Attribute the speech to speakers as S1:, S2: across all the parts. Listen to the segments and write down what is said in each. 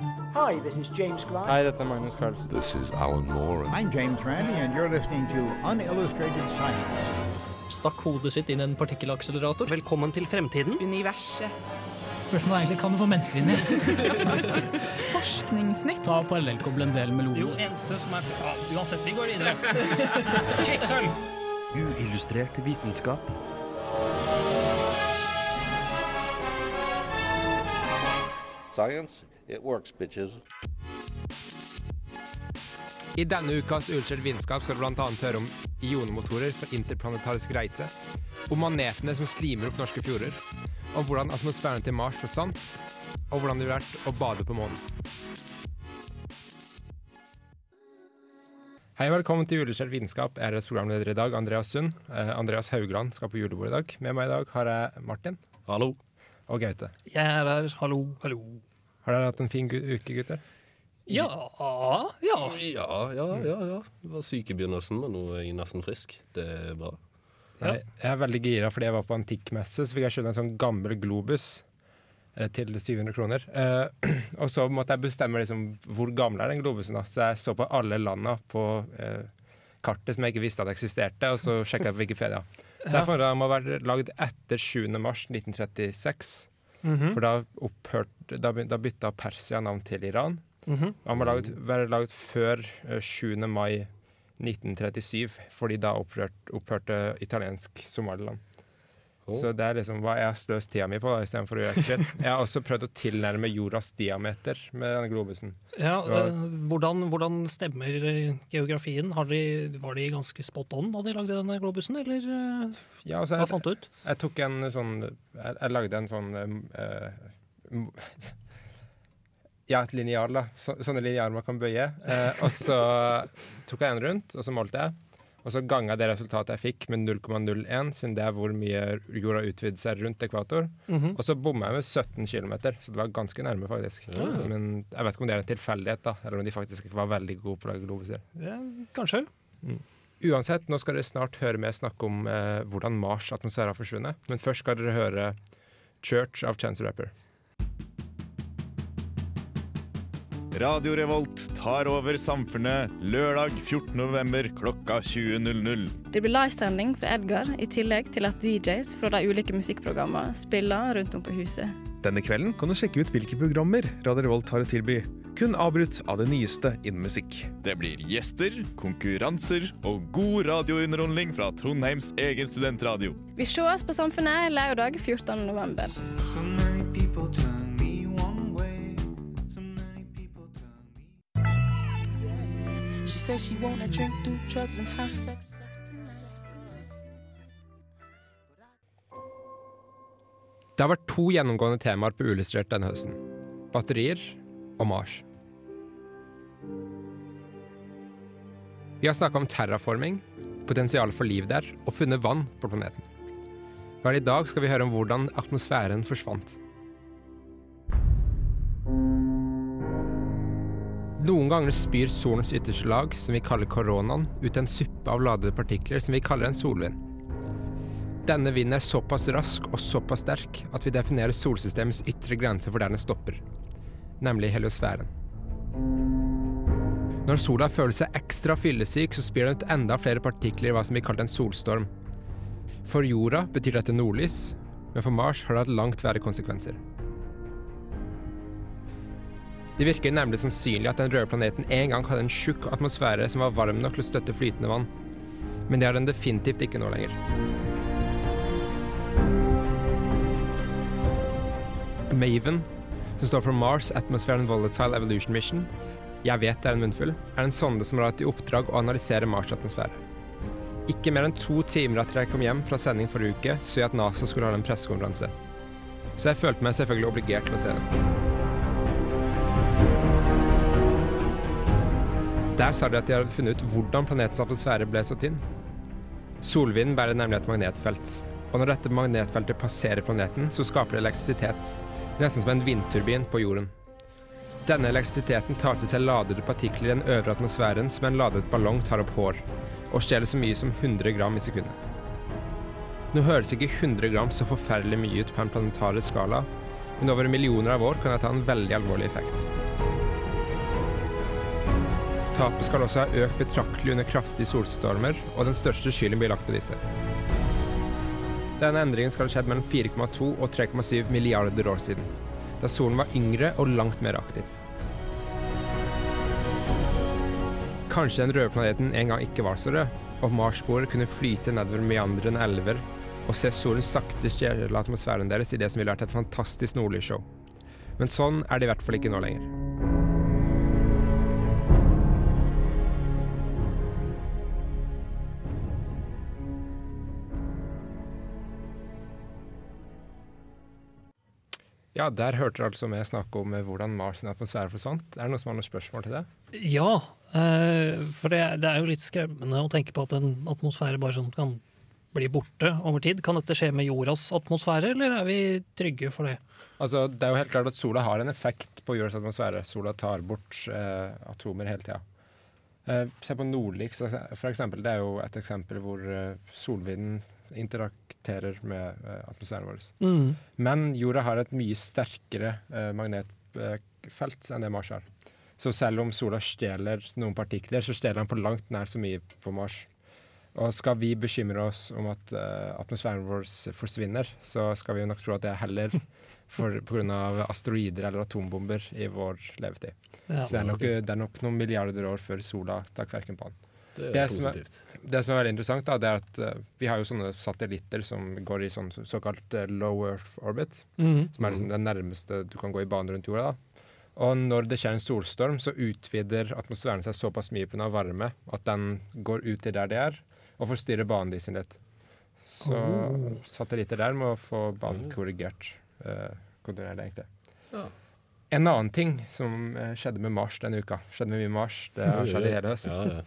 S1: Hi, this is James Klein.
S2: Hei, dette er Magnus Carlsen.
S3: This is Alan Moore.
S4: I'm James Randi, and you're listening to Unillustrated Science.
S5: Stakk hodet sitt inn en partikkelakselerator.
S6: Velkommen til fremtiden.
S7: Universet.
S5: Spørsmålet er egentlig kan du få mennesker inn i?
S7: Forskningsnytt.
S5: Ta parallellkoble en del meloner.
S6: Jo, eneste som er ja, Uansett, vi går videre. Kvikksølv.
S8: Uillustrert vitenskap.
S3: Science, it works, bitches.
S2: I denne ukas Ullskjelt vitenskap skal du bl.a. høre om ionemotorer for interplanetarisk reise, om manetene som slimer opp norske fjorder, om hvordan atmosfæren til Mars forsvant, og hvordan det ville vært å bade på månen. Hei og velkommen til Uillustrert vitenskap. Jeg er deres programleder i dag, Andreas Sund. Eh, Andreas Haugland skal på julebord i dag. Med meg i dag har jeg Martin
S8: Hallo.
S2: og Gaute.
S5: Jeg er her. Hallo.
S6: Hallo.
S2: Har dere hatt en fin uke, gutter?
S6: Ja, ja.
S8: Ja, ja, ja. ja. Jeg var syk i begynnelsen, men nå er jeg nesten frisk. Det er bra.
S2: Jeg, jeg er veldig gira fordi jeg var på antikkmesse, så fikk jeg kjøpt en sånn gammel globus eh, til 700 kroner. Eh, og så måtte jeg bestemme liksom, hvor gammel er den globusen. da. Så jeg så på alle landa på eh, kartet som jeg ikke visste at eksisterte, og så sjekka jeg på Wikipedia. Så jeg fant ut at den må være lagd etter 7. mars 1936.
S6: Mhm.
S2: For da, opphørt, da, da bytta Persia navn til Iran.
S6: Mhm.
S2: Den må laget, være laget før eh, 7. mai 1937, fordi da opphørte, opphørte italiensk Somaliland. Så det er liksom hva jeg har sløst tida mi på, da, istedenfor å gjøre ekstremt. Jeg har også prøvd å tilnærme jordas diameter med denne globusen.
S6: ja
S2: Ja.
S6: eh, hvordan, hvordan stemmer eh, geografien? Har de, var de ganske spot on da de lagde denne globusen, eller eh,
S2: Ja, altså,
S6: hva
S2: jeg,
S6: fant du ut?
S2: jeg tok en sånn Jeg, jeg lagde en sånn uh, Ja, et linjal, da. Så, sånne linjaler man kan bøye. Uh, og så tok jeg en rundt, og så målte jeg. Og så ganga det resultatet jeg fikk med 0,01, siden det er hvor mye jorda utvider seg rundt ekvator.
S6: Mhm.
S2: Og så bomma jeg med 17 km, så det var ganske nærme, faktisk. Men jeg vet ikke om det er en tilfeldighet, da, eller om de faktisk ikke var veldig gode på å lage globuser.
S6: Ja, kanskje.
S2: Uansett, nå skal dere snart høre meg snakke om eh, hvordan Mars' atmosfære har forsvunnet. Men først skal dere høre Church of Chance Rapper.
S9: Radio Revolt tar over samfunnet lørdag 14. november klokka 20.00.
S7: Det blir livesending fra Edgar, i tillegg til at DJs fra de ulike musikkprogrammene spiller rundt om på huset.
S10: Denne kvelden kan du sjekke ut hvilke programmer Radio Revolt har å tilby. Kun avbrutt av det nyeste innen musikk.
S9: Det blir gjester, konkurranser og god radiounderholdning fra Trondheims egen studentradio.
S7: Vi sees på Samfunnet lørdag 14.
S11: She says she wanna drink, do drugs, and have sex.
S2: Det har vært to gjennomgående temaer på Uillustrert denne høsten. Batterier og Mars. Vi har snakka om terraforming, potensialet for liv der, og funnet vann på planeten. Hver i dag skal vi høre om hvordan atmosfæren forsvant. Noen ganger spyr solens ytterste lag, som vi kaller koronaen, ut en suppe av ladede partikler som vi kaller en solvind. Denne vinden er såpass rask og såpass sterk at vi definerer solsystemets ytre grense for der den stopper, nemlig heliosfæren. Når sola føler seg ekstra fyllesyk, så spyr den ut enda flere partikler i hva som blir kalt en solstorm. For jorda betyr dette nordlys, men for Mars har det hatt langt verre konsekvenser. Det virker nemlig sannsynlig at den røde planeten en gang hadde en tjukk atmosfære som var varm nok til å støtte flytende vann. Men det har den definitivt ikke nå lenger. Maven, som står for Mars Atmosphere and Volatile Evolution Mission, jeg vet det er en munnfull, er en sonde som har hatt i oppdrag å analysere Mars' atmosfære. Ikke mer enn to timer etter jeg kom hjem fra sending forrige uke, så jeg at NASA skulle ha en pressekonferanse. Så jeg følte meg selvfølgelig obligert til å se den. Der sa de at de hadde funnet ut hvordan planetens atmosfære ble så tynn. Solvinden bærer nemlig et magnetfelt, og når dette magnetfeltet passerer planeten, så skaper det elektrisitet, nesten som en vindturbin på jorden. Denne elektrisiteten tar til seg ladede partikler i den øvre atmosfæren som en ladet ballong tar opp hår, og stjeler så mye som 100 gram i sekundet. Nå høres ikke 100 gram så forferdelig mye ut på en planetarisk skala, men over millioner av år kan det ta en veldig alvorlig effekt. Tapet skal også ha økt betraktelig under kraftige solstormer, og den største skylden blir lagt på disse. Denne endringen skal ha skjedd mellom 4,2 og 3,7 milliarder år siden, da solen var yngre og langt mer aktiv. Kanskje den røde planeten en gang ikke var så rød, og Mars-boere kunne flyte nedover meandrende elver og se solen sakte stjele atmosfæren deres i det som ville vært et fantastisk nordlysshow. Men sånn er det i hvert fall ikke nå lenger. Ja, der hørte dere altså meg snakke om eh, hvordan Mars' atmosfære forsvant. Er det noen som har noen spørsmål til det?
S6: Ja, eh, for det, det er jo litt skremmende å tenke på at en atmosfære bare sånn kan bli borte over tid. Kan dette skje med jordas atmosfære, eller er vi trygge for det?
S2: Altså, det er jo helt klart at sola har en effekt på jordas atmosfære. Sola tar bort eh, atomer hele tida. Eh, se på Nordlix, for eksempel. Det er jo et eksempel hvor eh, solvinden interakterer med eh, atmosfæren vår.
S6: Mm.
S2: Men jorda har et mye sterkere eh, magnetfelt enn det Mars har. Så selv om sola stjeler noen partikler, så stjeler den på langt nær så mye på Mars. Og skal vi bekymre oss om at uh, atmosfæren vår forsvinner, så skal vi nok tro at det er heller pga. asteroider eller atombomber i vår levetid.
S6: Ja.
S2: Så det er, nok, det er nok noen milliarder år før sola tar kverken på den.
S12: Det er
S2: som er,
S12: positivt.
S2: det som er veldig interessant, da, det er at uh, vi har jo sånne satellitter som går i sånn såkalt uh, low earth orbit,
S6: Mhm.
S2: som er liksom det nærmeste du kan gå i bane rundt jorda. da. Og når det skjer en solstorm, så utvider atmosfæren seg såpass mye pga. varme at den går ut til der de er, og forstyrrer banen de sin litt. Så
S6: Oh.
S2: satellitter der må få banen korrigert. Uh, kontinuerlig, egentlig.
S12: Ja.
S2: En annen ting som eh, skjedde med Mars denne uka, skjedde med mye Mars, det har skjedd i hele høst,
S12: Ja, ja.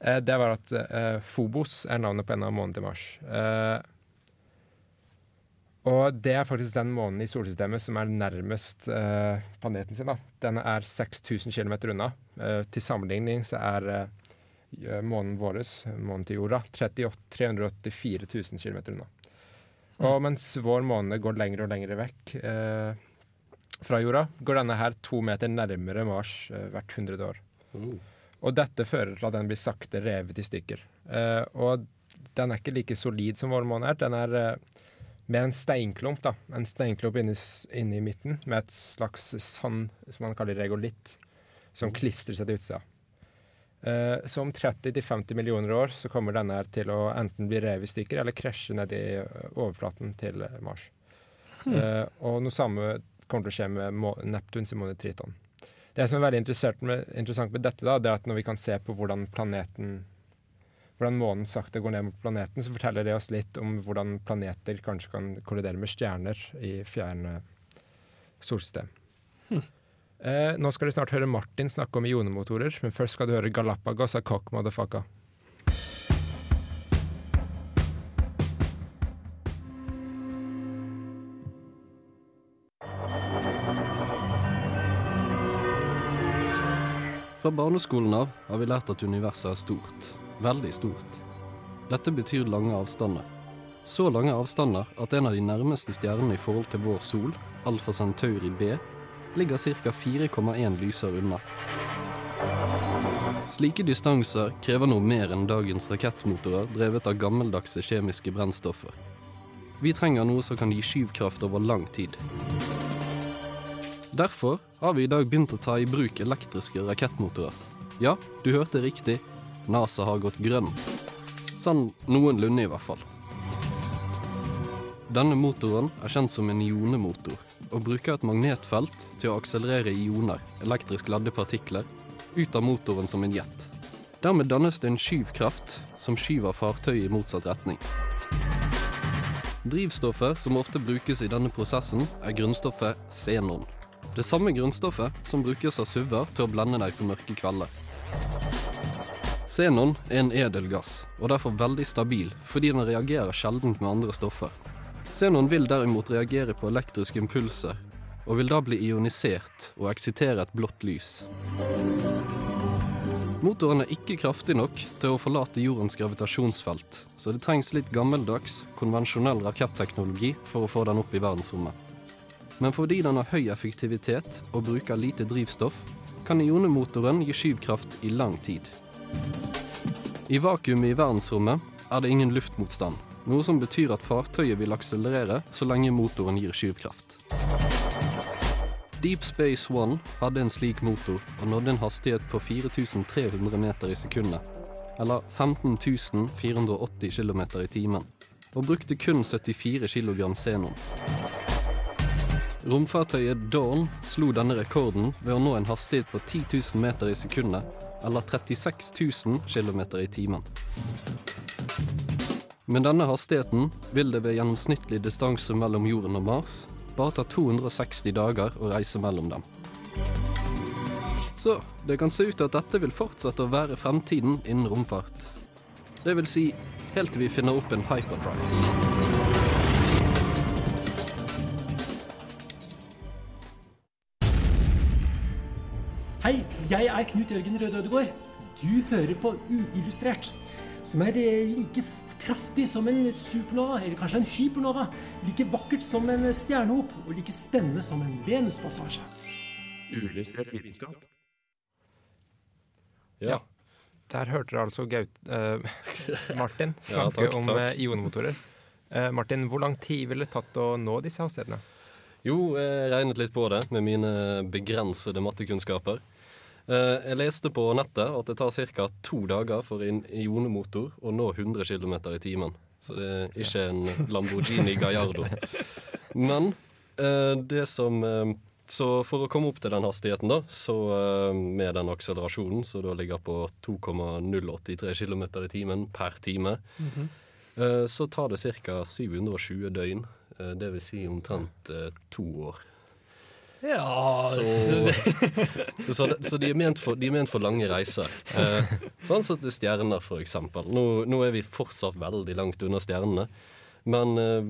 S2: Eh, det var at eh, Phobos er navnet på en av månedene til Mars. Eh, og det er faktisk den månen i solsystemet som er nærmest eh, planeten sin. da. Den er 6000 km unna. Eh, til sammenligning så er månen vår, månen til jorda, 38, 384 000 km unna. Og mens vår måne går lenger og lenger vekk eh, fra jorda, går denne her to meter nærmere Mars eh, hvert hundrede år.
S12: Mm.
S2: Og dette fører til at den blir sakte revet i stykker. Uh, og den er ikke like solid som vår måne er. Den er uh, med en steinklump, da. En steinklump inne, i midten med et slags sand som man kaller regolitt, som klistrer seg til utsida. Uh, så om 30-50 millioner år så kommer denne her til å enten bli revet i stykker eller krasje ned i eh, overflaten til eh, Mars. Eh, og noe samme kommer til å skje med Neptun sin måne Triton. Det som er veldig med, interessant med dette, da, det er at når vi kan se på hvordan planeten hvordan månen sakte går ned mot planeten, så forteller det oss litt om hvordan planeter kanskje kan kollidere med stjerner i fjerne solsystem. Eh, nå skal du snart høre Martin snakke om ionemotorer, men først skal du høre Galapagos av Cock Motherfucka.
S8: Fra barneskolen av har vi lært at universet er stort. Veldig stort. Dette betyr lange avstander. Så lange avstander at en av de nærmeste stjernene i forhold til vår sol, Alfa Centauri B, ligger ca. 4,1 lyser unna. Slike distanser krever noe mer enn dagens rakettmotorer drevet av gammeldagse kjemiske brennstoffer. Vi trenger noe som kan gi skyvkraft over lang tid. Derfor har vi i dag begynt å ta i bruk elektriske rakettmotorer. Ja, du hørte riktig. NASA har gått grønn. Sånn noenlunde, i hvert fall. Denne motoren er kjent som en ionemotor, og bruker et magnetfelt til å akselerere ioner, elektrisk ladde partikler, ut av motoren som en jet. Dermed dannes det en skyvkraft som skyver fartøyet i motsatt retning. Drivstoffet som ofte brukes i denne prosessen, er grunnstoffet xenon. Det samme grunnstoffet som brukes av SUV-er til å blende deg på mørke kvelder. Xenon er en edelgass, og derfor veldig stabil fordi den reagerer sjelden med andre stoffer. Xenon vil derimot reagere på elektriske impulser, og vil da bli ionisert og eksitere et blått lys. Motoren er ikke kraftig nok til å forlate jordens gravitasjonsfelt, så det trengs litt gammeldags, konvensjonell raketteknologi for å få den opp i verdensrommet. Men fordi den har høy effektivitet og bruker lite drivstoff,
S13: kan ionemotoren gi skyvkraft i lang tid. I vakuumet i verdensrommet er det ingen luftmotstand, noe som betyr at fartøyet vil akselerere så lenge motoren gir skyvkraft. Deep Space One hadde en slik motor og nådde en hastighet på 4300 meter i sekundet, eller 15480 480 km i timen, og brukte kun 74 kg xenon. Romfartøyet Dawn slo denne rekorden ved å nå en hastighet på 10 000 meter i sekundet, eller 36 000 km i timen. Med denne hastigheten vil det ved gjennomsnittlig distanse mellom jorden og Mars bare ta 260 dager å reise mellom dem. Så det kan se ut til at dette vil fortsette å være fremtiden innen romfart. Det vil si helt til vi finner opp en hyperdrive.
S1: Hei, jeg er Knut Jørgen Røde Ødegård. Du hører på Uillustrert, som er eh, like kraftig som en supernova, eller kanskje en hypernova. Like vakkert som en stjernehop, og like spennende som en Venuspassasje.
S2: Uillustrert vitenskap.
S8: Ja.
S2: Der hørte dere altså Gaut, eh, Martin
S8: Ja,
S2: snakke
S8: takk,
S2: om
S8: takk.
S2: eh, ionmotorer. Eh, Martin, hvor lang tid ville det tatt å nå disse hastighetene?
S8: Jo, jeg regnet litt på det med mine begrensede mattekunnskaper. Eh, Jeg leste på nettet at det tar ca. to dager for en ionemotor å nå 100 km i timen. Så det er ikke en Lamborghini Gallardo. Men eh, det som eh, Så for å komme opp til den hastigheten, da, så med den akselerasjonen, som da ligger på 2,083 km i timen per time,
S6: Mhm.
S8: så tar det ca. 720 døgn. Det vil si omtrent to år.
S6: Ja
S8: Så, så, det, så de, er ment for, de er ment for lange reiser. Eh, sånn som til stjerner, for eksempel. Nå, nå er vi fortsatt veldig langt unna stjernene. Men eh,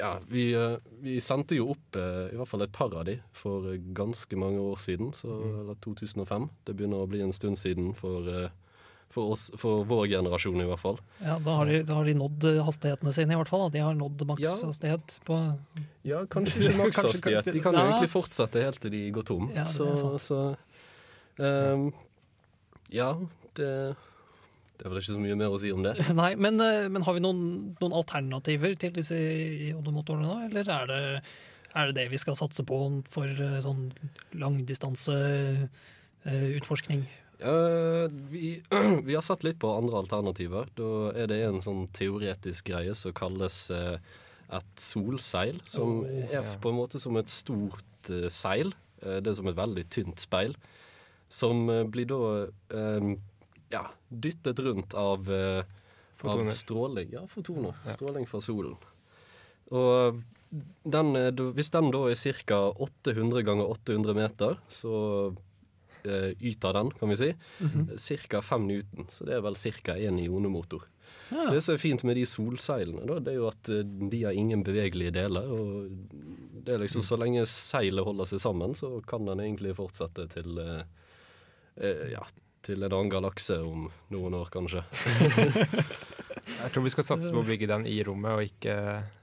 S8: ja, vi, eh, vi sendte jo opp eh, i hvert fall et par av de for eh, ganske mange år siden. Så, eller 2005. Det begynner å bli en stund siden for, eh, for, oss, for vår generasjon, i hvert fall.
S6: Ja, da har, de, da har de nådd eh, hastighetene sine, i hvert fall. da. De har nådd makshastighet på
S8: Ja, kanskje ikke makshastighet. De kan jo
S6: Ja.
S8: egentlig fortsette helt til de går tom.
S6: Ja, det er
S8: så
S6: sant.
S8: så um, Ja, det Det er vel ikke så mye mer å si om det.
S6: Nei, men, eh, men har vi noen, noen alternativer til disse jodomotorene, da? Eller er det, er det det vi skal satse på for eh, sånn langdistanseutforskning?
S8: Eh, vi, vi har sett litt på andre alternativer. Da er det en sånn teoretisk greie som kalles uh, et solseil. Som
S2: Oh,
S8: er
S2: ja.
S8: på en måte som et stort uh, seil. Eh, det er som et veldig tynt speil. Som blir da ja, dyttet rundt av, av stråling. Ja, fotoner.
S2: Ja.
S8: Stråling fra solen. Og den, hvis den da er ca. 800 ganger 800 meter, så eh, yter den, kan vi si,
S6: Mhm.
S8: ca. 5 newton. Så det er vel ca. én ionemotor.
S6: Ja.
S8: Det som er fint med de solseilene, da, det er jo at eh, de har ingen bevegelige deler. Og det er liksom Så lenge seilet holder seg sammen, så kan den egentlig fortsette til eh, ja, til en annen galakse om noen år, kanskje.
S2: Jeg tror vi skal satse på å bygge den i rommet, og ikke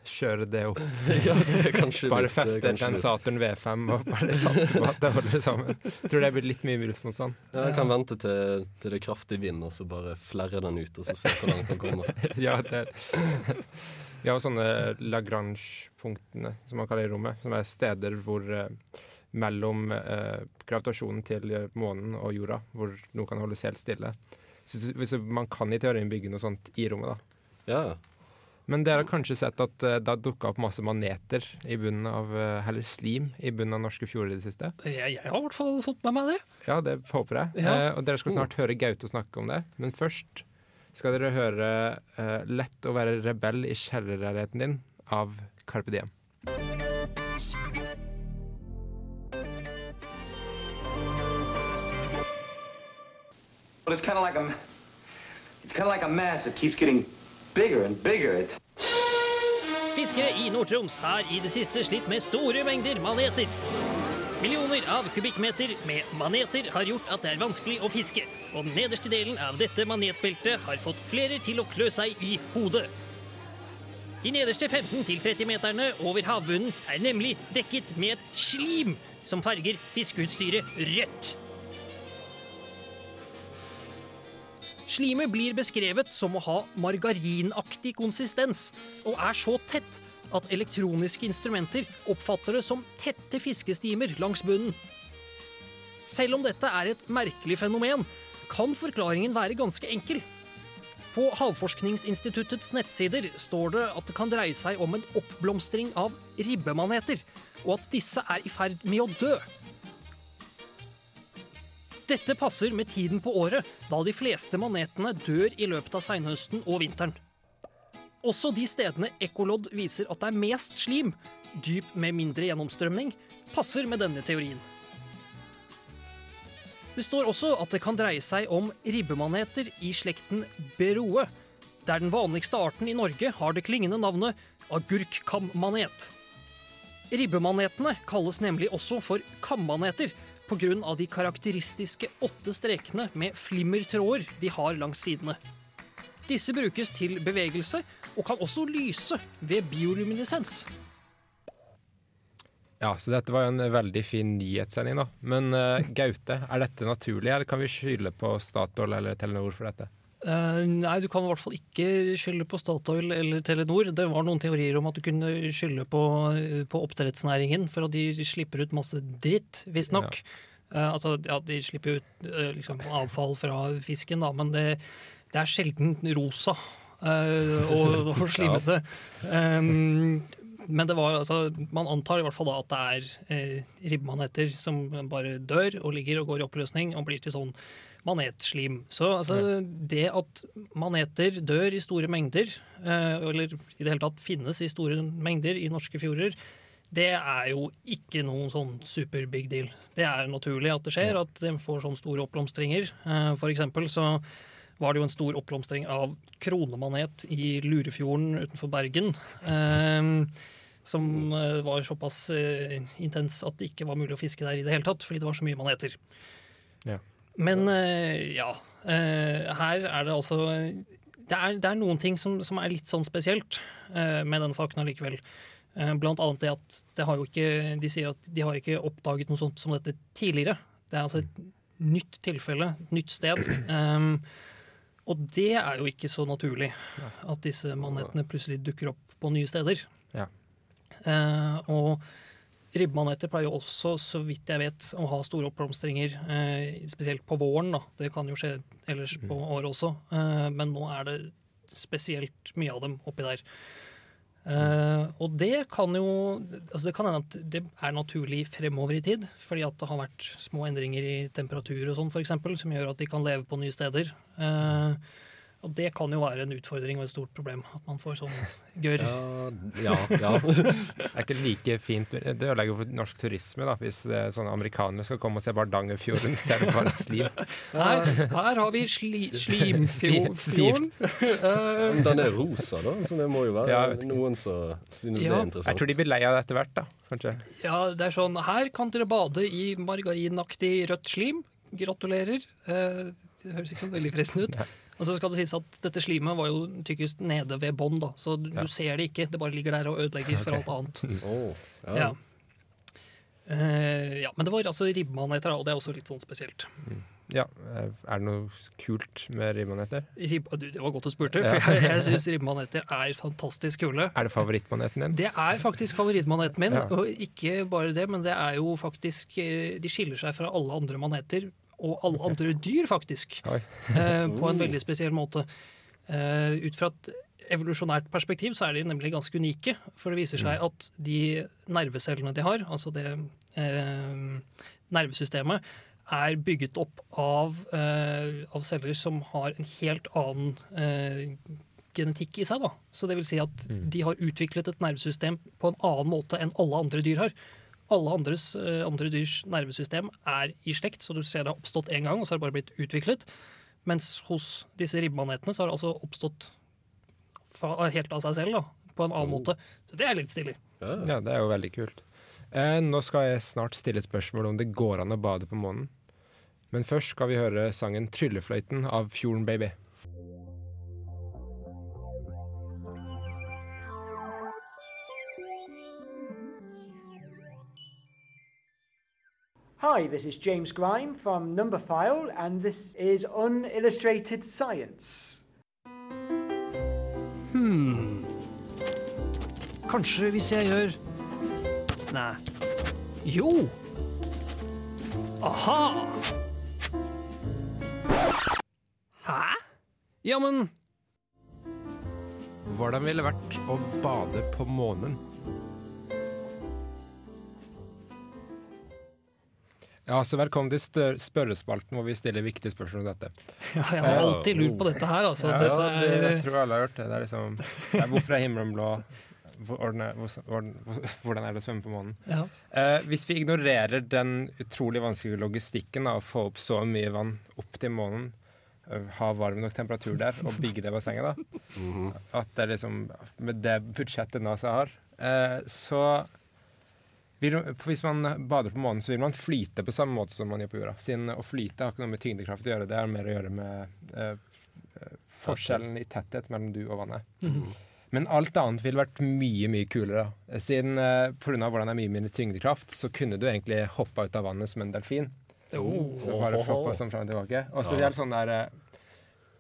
S2: kjøre det opp.
S8: Ja, det
S2: bare
S8: er
S2: feste en. Saturn V5 og bare satse på at det holder sammen. Jeg tror det blir litt mye luftmotstand.
S8: Ja, jeg kan vente til, til det er kraftig vind, og så bare flerre den ut, og så se hvor langt den kommer.
S2: ja, det Vi har jo sånne Lagrange-punktene, som man kaller i rommet, som er steder hvor eh, mellom eh, gravitasjonen til eh, månen og jorda, hvor noe kan holdes helt stille. Så, hvis- hvis man kan i teorien bygge noe sånt i rommet, da.
S8: Ja.
S2: Men dere har kanskje sett at uh, det har dukka opp masse maneter i bunnen av uh, Eller slim i bunnen av norske fjorder i det siste?
S6: Jeg, jeg har i hvert fall fått med meg det.
S2: Ja, det håper jeg.
S6: Ja.
S2: Uh, og dere skal snart høre Gaute snakke om det. Men først skal dere høre eh, 'Lett å være rebell i kjellerleiligheten din' av Carpe Diem.
S14: Well, it's kind of like a, it's kind of like a mass that keeps getting bigger and bigger. It,
S6: Fiskere i Nord-Troms har i det siste slitt med store mengder maneter. Millioner av kubikkmeter med maneter har gjort at det er vanskelig å fiske, og den nederste delen av dette manetbeltet har fått flere til å klø seg i hodet. De nederste 15-30 meterne over havbunnen er nemlig dekket med et slim som farger fiskeutstyret rødt. Slimet blir beskrevet som å ha margarinaktig konsistens, og er så tett at elektroniske instrumenter oppfatter det som tette fiskestimer langs bunnen. Selv om dette er et merkelig fenomen, kan forklaringen være ganske enkel. På Havforskningsinstituttets nettsider står det at det kan dreie seg om en oppblomstring av ribbemaneter, og at disse er i ferd med å dø. Dette passer med tiden på året, da de fleste manetene dør i løpet av seinhøsten og vinteren. Også de stedene ekkolodd viser at det er mest slim, dyp med mindre gjennomstrømning, passer med denne teorien. Det står også at det kan dreie seg om ribbemaneter i slekten beroe, der den vanligste arten i Norge har det klingende navnet agurkkammanet. Ribbemanetene kalles nemlig også for kammaneter pga. de karakteristiske åtte strekene med flimmertråder de har langs sidene. Disse brukes til bevegelse og kan også lyse ved bioluminescens.
S2: Ja, så dette var jo en veldig fin nyhetssending, da. Men uh, Gaute, er dette naturlig, eller kan vi skylde på Statoil eller Telenor for dette?
S6: Eh, nei, du kan i hvert fall ikke skylde på Statoil eller Telenor. Det var noen teorier om at du kunne skylde på, på oppdrettsnæringen for at de slipper ut masse dritt, visstnok. Eh, altså, ja, de slipper ut uh, liksom, avfall fra fisken, da, men det, det er sjelden rosa og, og slimete. Um, men det var altså Man antar i hvert fall da at det er eh, ribbemaneter som bare dør og ligger og går i oppløsning og blir til sånn manetslim. Så altså, det at maneter dør i store mengder, eh, eller i det hele tatt finnes i store mengder i norske fjorder, det er jo ikke noen sånn super big deal. Det er naturlig at det skjer, at de får sånne store oppblomstringer. Eh, for eksempel så var det jo en stor oppblomstring av kronemanet i Lurefjorden utenfor Bergen. Eh, som var såpass intens at det ikke var mulig å fiske der i det hele tatt, fordi det var så mye maneter.
S2: Ja.
S6: Men eh, ja. eh, her er det altså Det er, det er noen ting som, som er litt sånn spesielt uh, med denne saken allikevel. Uh, Blant annet det at det har jo ikke, de sier at de har ikke oppdaget noe sånt som dette tidligere. Det er altså et nytt tilfelle, et nytt sted. Um, og det er jo ikke så naturlig at disse manetene plutselig dukker opp på nye steder.
S2: Ja.
S6: Uh, og ribbemaneter pleier jo også, så vidt jeg vet, å ha store oppblomstringer, eh, spesielt på våren. da. Det kan jo skje ellers på året også, eh, men nå er det spesielt mye av dem oppi der. Eh, og det kan jo altså Det kan hende at det er naturlig fremover i tid, fordi at det har vært små endringer i temperatur og sånn, som gjør at de kan leve på nye steder. Eh, og det kan jo være en utfordring og et stort problem, at man får sånn gørr.
S2: Ja, ja, ja. det er ikke like fint Det ødelegger for norsk turisme, da, hvis er sånne amerikanere skal komme og se Bardangerfjorden, så er det bare slim.
S6: Her, her har vi sli, Slimfjorden.
S8: Men den er rosa, da, så det må jo være
S2: Ja,
S8: noen som synes det er interessant.
S2: Jeg tror de blir lei av det etter hvert, da. Kanskje.
S6: Ja, det er sånn Her kan dere bade i margarinaktig rødt slim. Gratulerer. Eh, Det høres ikke så veldig fristende ut. Og så skal det sies at dette slimet var jo tykkest nede ved bånn, da. Så du, du ser det ikke. Det bare ligger der og ødelegger for alt annet.
S8: Åh, ja.
S6: Ja. Uh, ja, men det var altså ribbemaneter, og det er også litt sånn spesielt.
S2: Ja, eh, Er det noe kult med ribbmaneter?
S6: Rib du, det var godt du spurte,
S2: Ja.
S6: for jeg, jeg syns ribbmaneter er fantastisk kule.
S2: Er det favorittmaneten din?
S6: Det er faktisk favorittmaneten min,
S2: Ja.
S6: og ikke bare det, men det er jo faktisk eh, De skiller seg fra alle andre maneter, og alle andre dyr, faktisk, eh, på en veldig spesiell måte. Eh, ut fra et evolusjonært perspektiv så er de nemlig ganske unike, for det viser seg at de nervecellene de har, altså det eh, nervesystemet, er bygget opp av, eh, av celler som har en helt annen eh, genetikk i seg. Da. Så det vil si at de har utviklet et nervesystem på en annen måte enn alle andre dyr har. Alle andres, eh, andre dyrs nervesystem er i slekt, så du ser det har oppstått én gang, og så har det bare blitt utviklet. Mens hos disse ribbemanetene så har det altså oppstått helt av seg selv, da, på en annen måte. Så det er litt stilig.
S2: Ja, det er jo veldig kult. Eh, nå skal jeg snart stille et spørsmål om det går an å bade på månen. Men først skal vi høre sangen 'Tryllefløyten' av Fjorden Baby.
S15: Hi, this is James Grime from Numberphile, and this is Unillustrated Science.
S6: Hmm. Kanskje hvis jeg gjør Nei. Jo! Aha! Hæ? Ja, men
S2: Hvordan ville det vært å bade på månen? Ja, så Velkommen til spørrespalten hvor vi stiller viktige spørsmål om dette.
S6: Ja, jeg har alltid lurt på dette her, altså.
S2: Ja,
S6: Dette
S2: det,
S6: er-
S2: jeg tror alle har gjort det. det er liksom, ja, hvorfor er himmelen blå? Hvordan er, hvordan, er det å svømme på månen?
S6: Ja.
S2: Eh, hvis vi ignorerer den utrolig vanskelige logistikken av å få opp så mye vann opp til månen, eh, ha varm nok temperatur der og bygge det bassenget, da At det er liksom Med det budsjettet NASA har, eh, så vil, Hvis man bader på månen, så vil man flyte på samme måte som man gjør på jorda. Siden å flyte har ikke noe med tyngdekraft å gjøre, det har mer å gjøre med eh, eh, forskjellen i tetthet mellom du og vannet.
S6: Mhm.
S2: Men alt annet ville vært mye mye kulere. Siden eh, Pga. hvordan det er mye mindre tyngdekraft, så kunne du egentlig hoppa ut av vannet som en delfin.
S6: Oh.
S2: Så bare floppa sånn fram og tilbake. Og spesielt sånn der eh,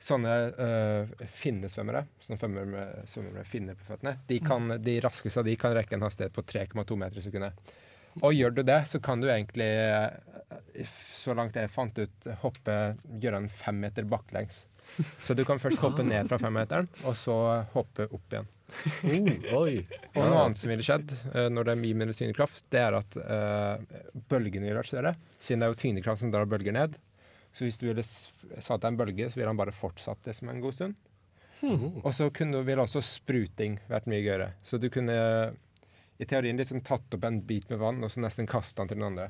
S2: Sånne uh, finnesvømmere sånne svømmere, med, svømmer med finner på føttene, de, kan, de raskeste av de kan rekke en hastighet på 3,2 meter i sekundet. Og gjør du det, så kan du egentlig, eh, så langt jeg fant ut, hoppe, gjøre en fem meter baklengs. Så du kan først hoppe ned fra femmeteren, og så hoppe opp igjen.
S8: oi.
S2: Og noe annet som ville skjedd eh, når det er mye mindre tyngdekraft, det er at uh, bølgene ville vært større. Siden det er jo tyngdekraft som drar bølger ned. Så hvis du ville satt deg en bølge, så ville han bare fortsatt det som en god stund. Og så kunne, ville også spruting vært mye gøyere. Så du kunne i teorien liksom tatt opp en bit med vann og så nesten kasta den til den andre.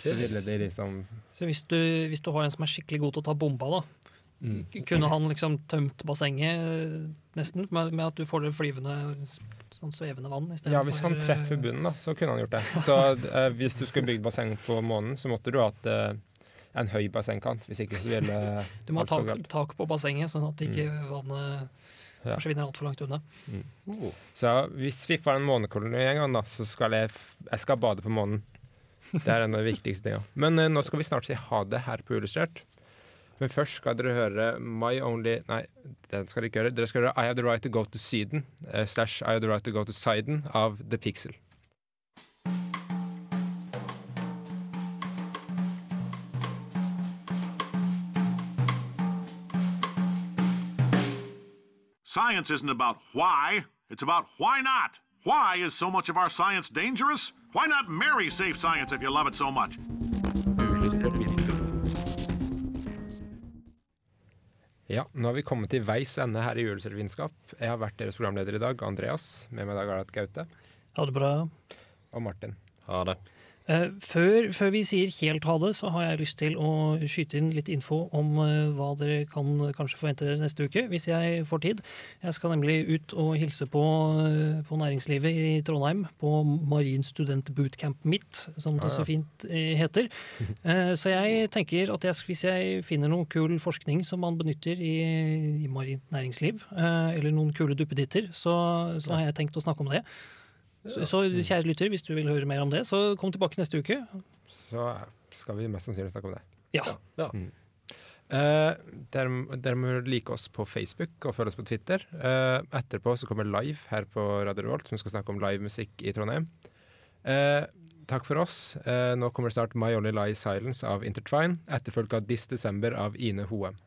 S2: Så ville de liksom
S6: Så hvis du, hvis du har en som er skikkelig god til å ta bomba, da,
S2: Mm.
S6: kunne han liksom tømt bassenget eh, nesten, med, med at du får det flyvende, sånn svevende vann istedenfor
S2: Ja, hvis han treffer bunnen, da, så kunne han gjort det. Så uh, hvis du skulle bygd basseng på månen, så måtte du hatt eh, en høy bassengkant. Hvis ikke så ville
S6: Du må ha tak, tak på bassenget, sånn at ikke
S2: Mm.
S6: vannet
S2: Ja.
S6: forsvinner altfor langt unna.
S2: Mm. Så hvis vi får en månekoloni en gang, da, så skal jeg, jeg skal bade på månen. Det er en av de viktigste tinga. Men eh, nå skal vi snart si ha det her på Illustrert. Men først skal dere høre My Only Nei, den skal dere ikke høre. Dere skal høre I Have The Right To Go To Syden eh, slash I Have The Right To Go To Siden av The Pixel.
S16: Science isn't about why, it's about why not. Why is so much of our science dangerous? Why not marry safe science if you love it so much?
S2: Ja, nå har vi kommet til veis ende her i Juleservinskap. Jeg har vært deres programleder i dag, Andreas. Med meg i dag har jeg hatt Gaute.
S6: Ha det bra.
S2: Og Martin.
S8: Ha det.
S6: Eh, før, før vi sier helt ha det, så har jeg lyst til å skyte inn litt info om eh, hva dere kan kanskje forvente dere neste uke, hvis jeg får tid. Jeg skal nemlig ut og hilse på, eh, på næringslivet i Trondheim, på Marin student bootcamp mitt, som det
S17: Ah,
S6: så fint eh, heter. Så jeg tenker at jeg, hvis jeg finner noe kul forskning som man benytter i, i marint næringsliv, eller noen kule duppeditter, så, så har jeg tenkt å snakke om det. Så, så kjære lytter, hvis du vil høre mer om det, så kom tilbake neste uke.
S2: Så skal vi mest sannsynlig snakke om det.
S6: Ja.
S2: Mm. Eh, dere, dere må like oss på Facebook og følge oss på Twitter. Uh, etterpå så kommer Live her på Radio Revolt, som skal snakke om livemusikk i Trondheim. Uh, takk for oss. Nå kommer snart My Only Lie Silence av Intertwine, etterfulgt av This December av Ine Hoem.